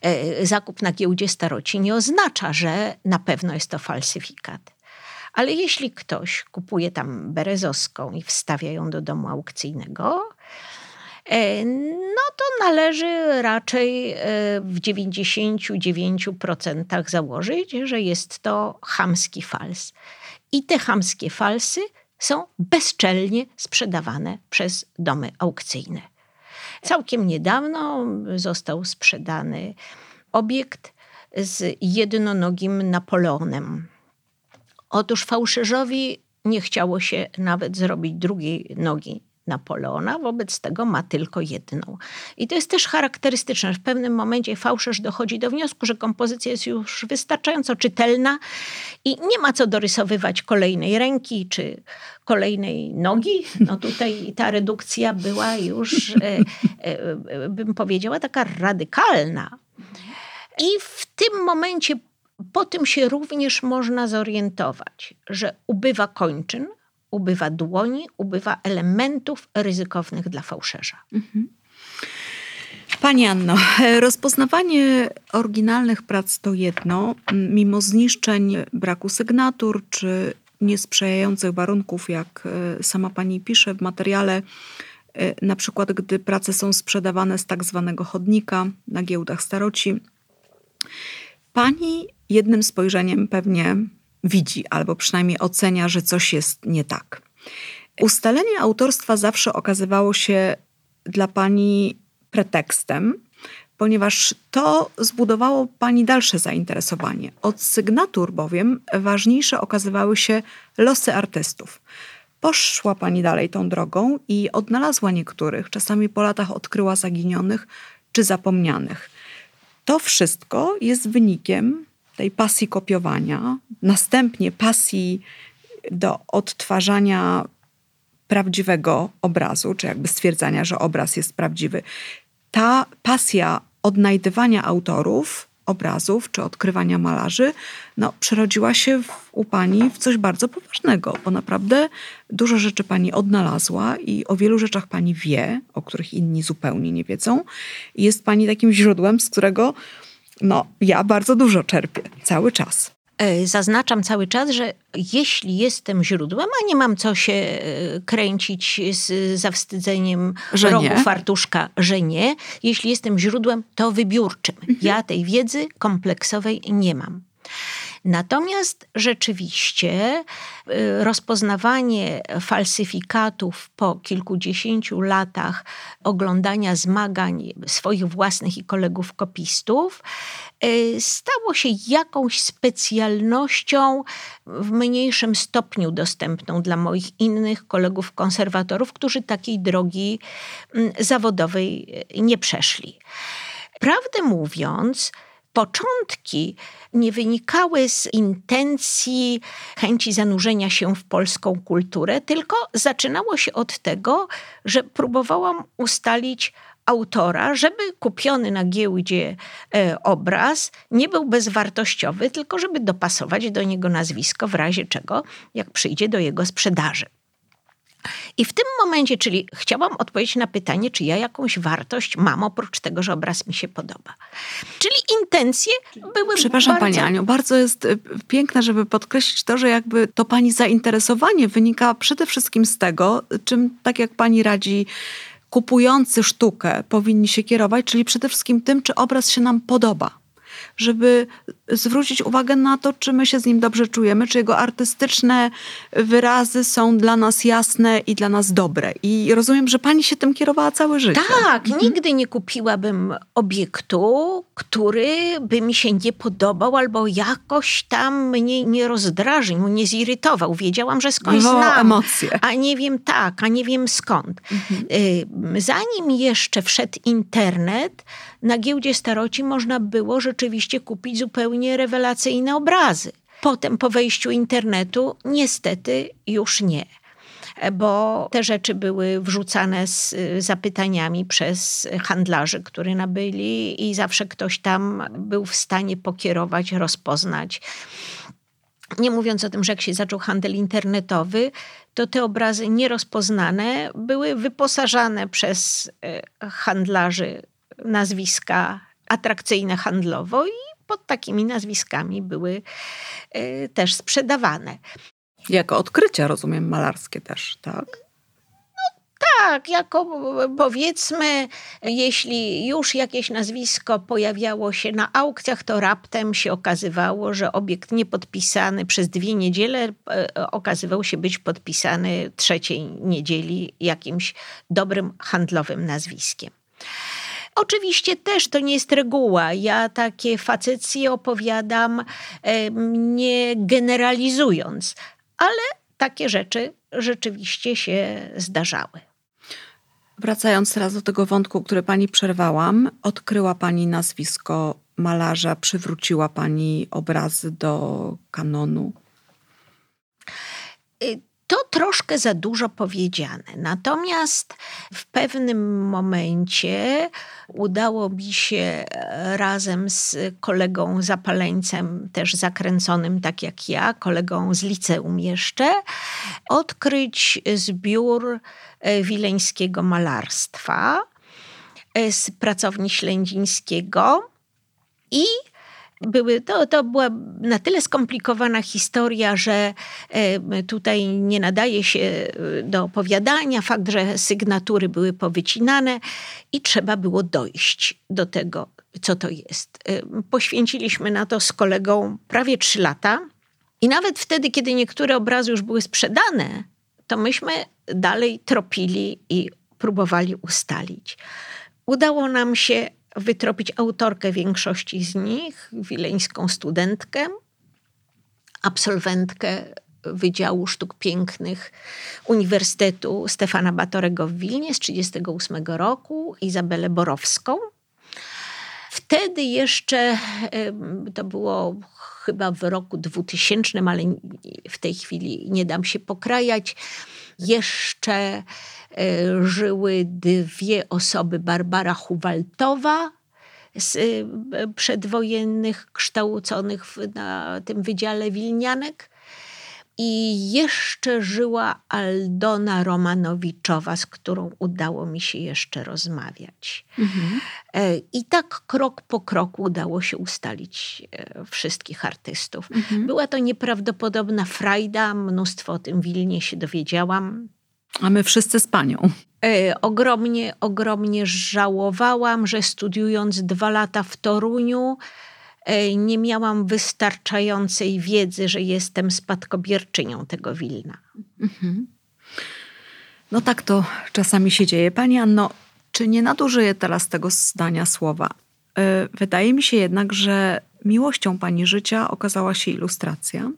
E, zakup na giełdzie staroci nie oznacza, że na pewno jest to falsyfikat. Ale jeśli ktoś kupuje tam berezowską i wstawia ją do domu aukcyjnego, e, no to należy raczej e, w 99% założyć, że jest to chamski fals. I te chamskie falsy są bezczelnie sprzedawane przez domy aukcyjne. Całkiem niedawno został sprzedany obiekt z jednonogim Napoleonem. Otóż fałszerzowi nie chciało się nawet zrobić drugiej nogi Napoleona, wobec tego ma tylko jedną. I to jest też charakterystyczne. W pewnym momencie fałszerz dochodzi do wniosku, że kompozycja jest już wystarczająco czytelna i nie ma co dorysowywać kolejnej ręki czy kolejnej nogi. No tutaj ta redukcja była już, e, e, bym powiedziała, taka radykalna. I w tym momencie po tym się również można zorientować, że ubywa kończyn, ubywa dłoni, ubywa elementów ryzykownych dla fałszerza. Mhm. Pani Anno, rozpoznawanie oryginalnych prac to jedno, mimo zniszczeń, braku sygnatur czy niesprzyjających warunków, jak e, sama pani pisze w materiale, e, na przykład gdy prace są sprzedawane z tak zwanego chodnika na giełdach staroci. Pani jednym spojrzeniem pewnie widzi albo przynajmniej ocenia, że coś jest nie tak. Ustalenie autorstwa zawsze okazywało się dla pani pretekstem, ponieważ to zbudowało pani dalsze zainteresowanie. Od sygnatur bowiem ważniejsze okazywały się losy artystów. Poszła pani dalej tą drogą i odnalazła niektórych, czasami po latach odkryła zaginionych czy zapomnianych. To wszystko jest wynikiem tej pasji kopiowania, następnie pasji do odtwarzania prawdziwego obrazu, czy jakby stwierdzania, że obraz jest prawdziwy. Ta pasja odnajdywania autorów obrazów czy odkrywania malarzy, no, przerodziła się w, u pani w coś bardzo poważnego, bo naprawdę dużo rzeczy pani odnalazła i o wielu rzeczach pani wie, o których inni zupełnie nie wiedzą. Jest pani takim źródłem, z którego no, ja bardzo dużo czerpię, cały czas. E, zaznaczam cały czas, że jeśli jestem źródłem, a nie mam co się e, kręcić z zawstydzeniem że rogu nie. fartuszka, że nie. Jeśli jestem źródłem, to wybiórczym. Mhm. Ja tej wiedzy kompleksowej nie mam. Natomiast rzeczywiście y, rozpoznawanie falsyfikatów po kilkudziesięciu latach oglądania zmagań swoich własnych i kolegów kopistów y, stało się jakąś specjalnością w mniejszym stopniu dostępną dla moich innych kolegów konserwatorów, którzy takiej drogi mm, zawodowej y, nie przeszli. Prawdę mówiąc, początki nie wynikały z intencji chęci zanurzenia się w polską kulturę, tylko zaczynało się od tego, że próbowałam ustalić autora, żeby kupiony na giełdzie e, obraz nie był bezwartościowy, tylko żeby dopasować do niego nazwisko w razie czego, jak przyjdzie do jego sprzedaży. I w tym momencie, czyli chciałam odpowiedzieć na pytanie, czy ja jakąś wartość mam oprócz tego, że obraz mi się podoba. Czyli intencje były Przepraszam bardzo... Pani Aniu, bardzo jest y, piękne, żeby podkreślić to, że jakby to Pani zainteresowanie wynika przede wszystkim z tego, czym tak jak Pani radzi kupujący sztukę powinni się kierować, czyli przede wszystkim tym, czy obraz się nam podoba żeby zwrócić uwagę na to, czy my się z nim dobrze czujemy, czy jego artystyczne wyrazy są dla nas jasne i dla nas dobre. I rozumiem, że pani się tym kierowała całe życie. Tak, mhm. nigdy nie kupiłabym obiektu, który by mi się nie podobał albo jakoś tam mnie nie rozdrażnił, nie zirytował. Wiedziałam, że skądś znam. emocje. A nie wiem tak, a nie wiem skąd. Mhm. Y, zanim jeszcze wszedł internet, na giełdzie staroci można było rzeczywiście kupić zupełnie rewelacyjne obrazy. Potem po wejściu internetu niestety już nie bo te rzeczy były wrzucane z zapytaniami przez handlarzy, którzy nabyli, i zawsze ktoś tam był w stanie pokierować, rozpoznać. Nie mówiąc o tym, że jak się zaczął handel internetowy, to te obrazy nierozpoznane były wyposażane przez e, handlarzy nazwiska atrakcyjne handlowo i pod takimi nazwiskami były y, też sprzedawane. Jako odkrycia, rozumiem, malarskie też, tak? No, tak, jako powiedzmy, jeśli już jakieś nazwisko pojawiało się na aukcjach, to raptem się okazywało, że obiekt niepodpisany przez dwie niedziele e, okazywał się być podpisany trzeciej niedzieli jakimś dobrym handlowym nazwiskiem. Oczywiście też to nie jest reguła. Ja takie facecje opowiadam nie generalizując, ale takie rzeczy rzeczywiście się zdarzały. Wracając teraz do tego wątku, który pani przerwałam, odkryła pani nazwisko malarza, przywróciła pani obrazy do kanonu. Y, to troszkę za dużo powiedziane. Natomiast w pewnym momencie udało mi się e, razem z kolegą zapaleńcem, też zakręconym tak jak ja, kolegą z liceum jeszcze, odkryć zbiór e, wileńskiego malarstwa e, z pracowni Ślędzińskiego i były, to, to była na tyle skomplikowana historia, że tutaj nie nadaje się e, do opowiadania. Fakt, że sygnatury były powycinane i trzeba było dojść do tego, co to jest. Poświęciliśmy na to z kolegą prawie trzy lata. I nawet wtedy, kiedy niektóre obrazy już były sprzedane, to myśmy dalej tropili i próbowali ustalić. Udało nam się wytropić autorkę większości z nich, wileńską studentkę, absolwentkę Wydziału Sztuk Pięknych Uniwersytetu Stefana Batorego w Wilnie z 1938 roku, Izabelę Borowską. Wtedy jeszcze, to było chyba w roku 2000, ale w tej chwili nie dam się pokrajać, jeszcze żyły dwie osoby, Barbara Huwaltowa, z e, przedwojennych, kształconych na tym wydziale Wilnianek. I jeszcze żyła Aldona Romanowiczowa, z którą udało mi się jeszcze rozmawiać. Mhm. E, I tak krok po kroku udało się ustalić wszystkich artystów. Mhm. Była to nieprawdopodobna frajda, mnóstwo o tym Wilnie się dowiedziałam. A my wszyscy z panią. E, ogromnie, ogromnie żałowałam, że studiując dwa lata w Toruniu, e, nie miałam wystarczającej wiedzy, że jestem spadkobierczynią tego Wilna. Mhm. No tak to czasami się dzieje. Pani Anno, czy nie nadużyję teraz tego zdania słowa? E, wydaje mi się jednak, że miłością pani życia okazała się ilustracja.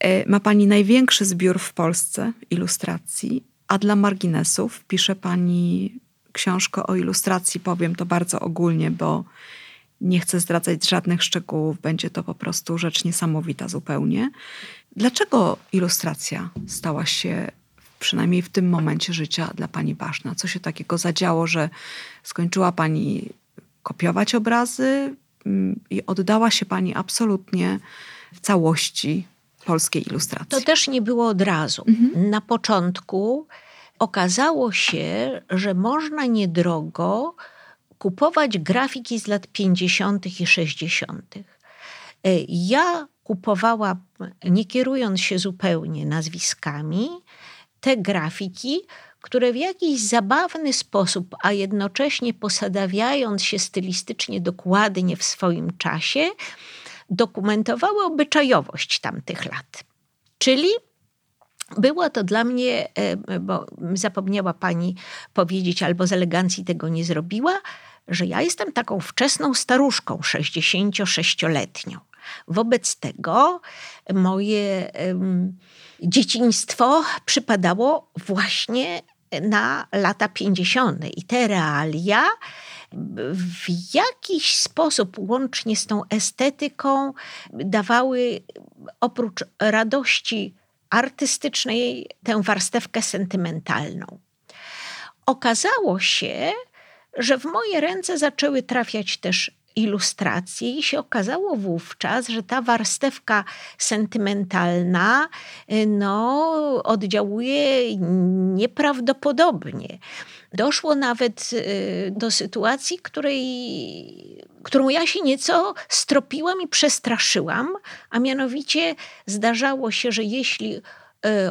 E, ma pani największy zbiór w Polsce ilustracji, a dla marginesów pisze pani książkę o ilustracji. Powiem to bardzo ogólnie, bo nie chcę zdradzać żadnych szczegółów, będzie to po prostu rzecz niesamowita zupełnie. Dlaczego ilustracja stała się, przynajmniej w tym momencie życia, dla pani ważna? Co się takiego zadziało, że skończyła pani kopiować obrazy mm, i oddała się pani absolutnie w całości polskiej ilustracji? To też nie było od razu. Mhm. Na początku okazało się, że można niedrogo kupować grafiki z lat 50. i 60. E, ja kupowałam, nie kierując się zupełnie nazwiskami, te grafiki, które w jakiś zabawny sposób, a jednocześnie posadawiając się stylistycznie dokładnie w swoim czasie, dokumentowały obyczajowość tamtych lat. Czyli było to dla mnie, e, bo zapomniała pani powiedzieć, albo z elegancji tego nie zrobiła, że ja jestem taką wczesną staruszką, 66-letnią. Wobec tego moje um, dzieciństwo przypadało właśnie na lata 50. i te realia w jakiś sposób, łącznie z tą estetyką, dawały oprócz radości artystycznej tę warstewkę sentymentalną. Okazało się, że w moje ręce zaczęły trafiać też ilustracje i się okazało wówczas, że ta warstewka sentymentalna no, oddziałuje nieprawdopodobnie. Doszło nawet y, do sytuacji, której, którą ja się nieco stropiłam i przestraszyłam, a mianowicie zdarzało się, że jeśli y,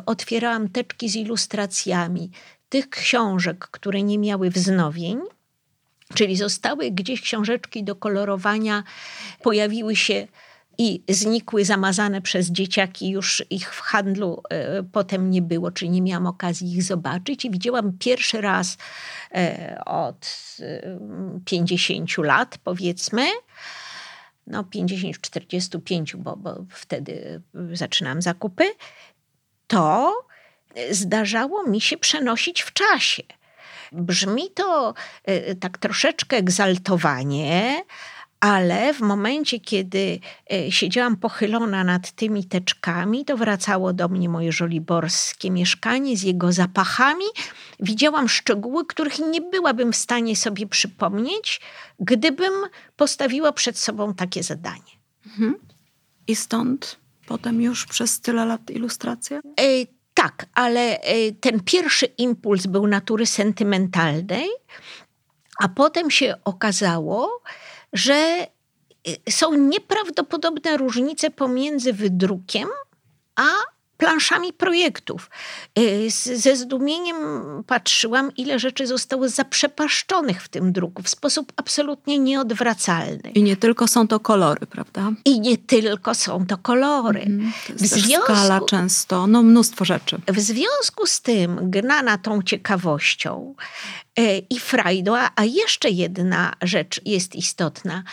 otwierałam teczki z ilustracjami tych książek, które nie miały wznowień, czyli zostały gdzieś książeczki do kolorowania, pojawiły się i znikły, zamazane przez dzieciaki, już ich w handlu e, potem nie było, czyli nie miałam okazji ich zobaczyć. I widziałam pierwszy raz e, od 50 e, lat, powiedzmy, no 50-45, bo, bo wtedy zaczynam zakupy, to zdarzało mi się przenosić w czasie. Brzmi to tak troszeczkę egzaltowanie, ale w momencie, kiedy e, siedziałam pochylona nad tymi teczkami, to wracało do mnie moje żoliborskie mieszkanie z jego zapachami. Widziałam szczegóły, których nie byłabym w stanie sobie przypomnieć, gdybym postawiła przed sobą takie zadanie. Mhm. I stąd potem już przez tyle lat ilustracja? Tak, ale e, ten pierwszy impuls był natury sentymentalnej, a potem się okazało, że y, są nieprawdopodobne różnice pomiędzy wydrukiem a planszami projektów. Y, ze zdumieniem patrzyłam, ile rzeczy zostało zaprzepaszczonych w tym druku w sposób absolutnie nieodwracalny. I nie tylko są to kolory, prawda? I nie tylko są to kolory. Mm, to w związku, skala często, no mnóstwo rzeczy. W związku z tym, gnana tą ciekawością, E, i frajdą. A jeszcze jedna rzecz jest istotna.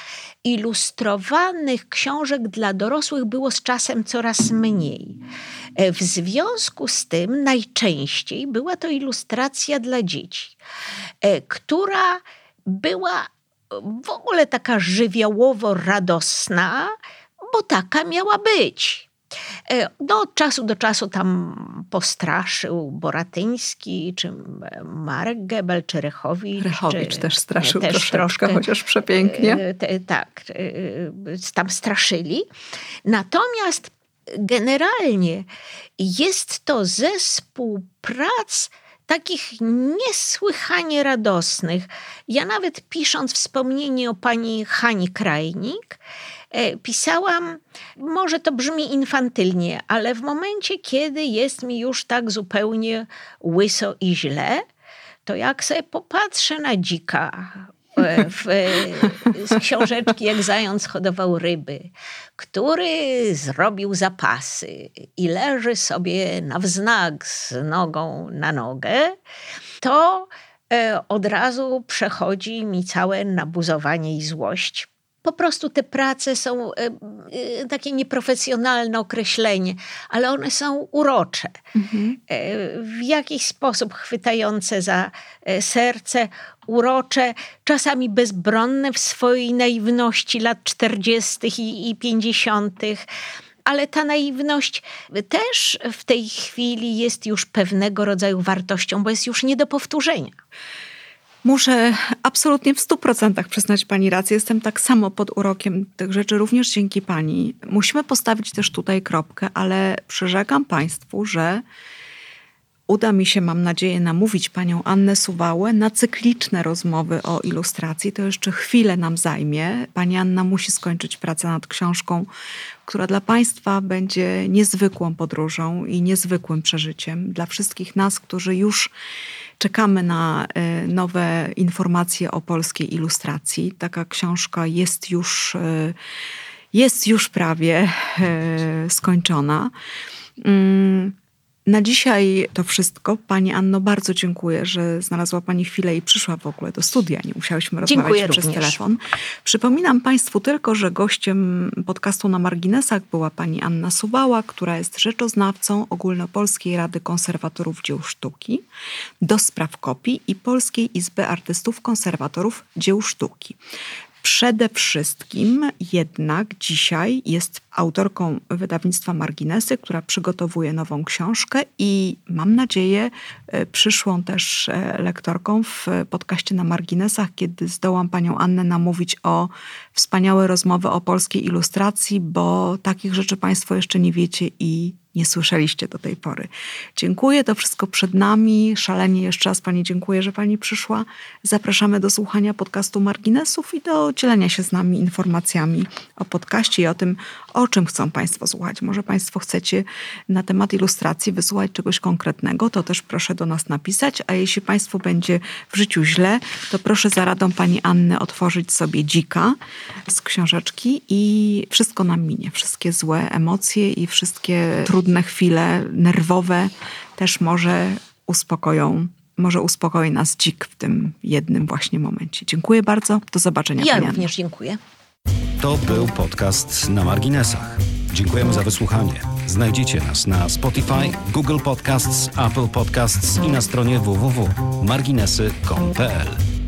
Ilustrowanych książek dla dorosłych było z czasem coraz mniej. E, w związku z tym najczęściej była to ilustracja dla dzieci, e, która była w ogóle taka żywiołowo radosna, bo taka miała być. E, no, od czasu do czasu tam postraszył Boratyński, czy Marek Gebel, czy Rechowicz. Rechowicz czy, też straszył też troszeczkę, troszkę, chociaż przepięknie. E, te, tak, e, tam straszyli. Natomiast generalnie jest to zespół prac takich niesłychanie radosnych. Ja nawet pisząc wspomnienie o pani Hani Krajnik, E, pisałam, może to brzmi infantylnie, ale w momencie, kiedy jest mi już tak zupełnie łyso i źle, to jak sobie popatrzę na dzika e, w, e, z książeczki Jak zając hodował ryby, który zrobił zapasy i leży sobie na wznak z nogą na nogę, to e, od razu przechodzi mi całe nabuzowanie i złość. Po prostu te prace są e, e, takie nieprofesjonalne określenie, ale one są urocze. E, W jakiś sposób chwytające za serce, urocze, czasami bezbronne w swojej naiwności lat 40. i, i 50. Ale ta naiwność też w tej chwili jest już pewnego rodzaju wartością, bo jest już nie do powtórzenia. Muszę absolutnie w stu procentach przyznać Pani rację. Jestem tak samo pod urokiem tych rzeczy, również dzięki Pani. Musimy postawić też tutaj kropkę, ale przyrzekam Państwu, że uda mi się, mam nadzieję, namówić Panią Annę Suwałę na cykliczne rozmowy o ilustracji. To jeszcze chwilę nam zajmie. Pani Anna musi skończyć pracę nad książką, która dla Państwa będzie niezwykłą podróżą i niezwykłym przeżyciem. Dla wszystkich nas, którzy już czekamy na e, nowe informacje o polskiej ilustracji. Taka książka jest już, e, jest już prawie e, skończona. Na dzisiaj to wszystko. Pani Anno, bardzo dziękuję, że znalazła Pani chwilę i przyszła w ogóle do studia. Nie musiałyśmy rozmawiać Dziękuję przez również. telefon. Przypominam Państwu tylko, że gościem podcastu na marginesach była pani Anna Suwała, która jest rzeczoznawcą Ogólnopolskiej Rady Konserwatorów Dzieł Sztuki do spraw kopii i Polskiej Izby Artystów Konserwatorów Dzieł Sztuki. Przede wszystkim jednak dzisiaj jest autorką wydawnictwa Marginesy, która przygotowuje nową książkę i mam nadzieję e, przyszłą też e, lektorką w podcaście na Marginesach, kiedy zdołam panią Annę namówić o wspaniałe rozmowy o polskiej ilustracji, bo takich rzeczy państwo jeszcze nie wiecie i nie słyszeliście do tej pory. Dziękuję, to wszystko przed nami. Szalenie jeszcze raz Pani dziękuję, że Pani przyszła. Zapraszamy do słuchania podcastu Marginesów i do dzielenia się z nami informacjami o podcaście i o tym, o czym chcą Państwo słuchać. Może Państwo chcecie na temat ilustracji wysłuchać czegoś konkretnego, to też proszę do nas napisać, a jeśli Państwu będzie w życiu źle, to proszę za radą Pani Anny otworzyć sobie dzika z książeczki i wszystko nam minie. Wszystkie złe emocje i wszystkie trudne chwile nerwowe też może uspokoją, może uspokoi nas dzik w tym jednym właśnie momencie. Dziękuję bardzo. Do zobaczenia. Ja również dziękuję. To był podcast na marginesach. Dziękujemy za wysłuchanie. Znajdziecie nas na Spotify, Google Podcasts, Apple Podcasts i na stronie www.marginesy.pl.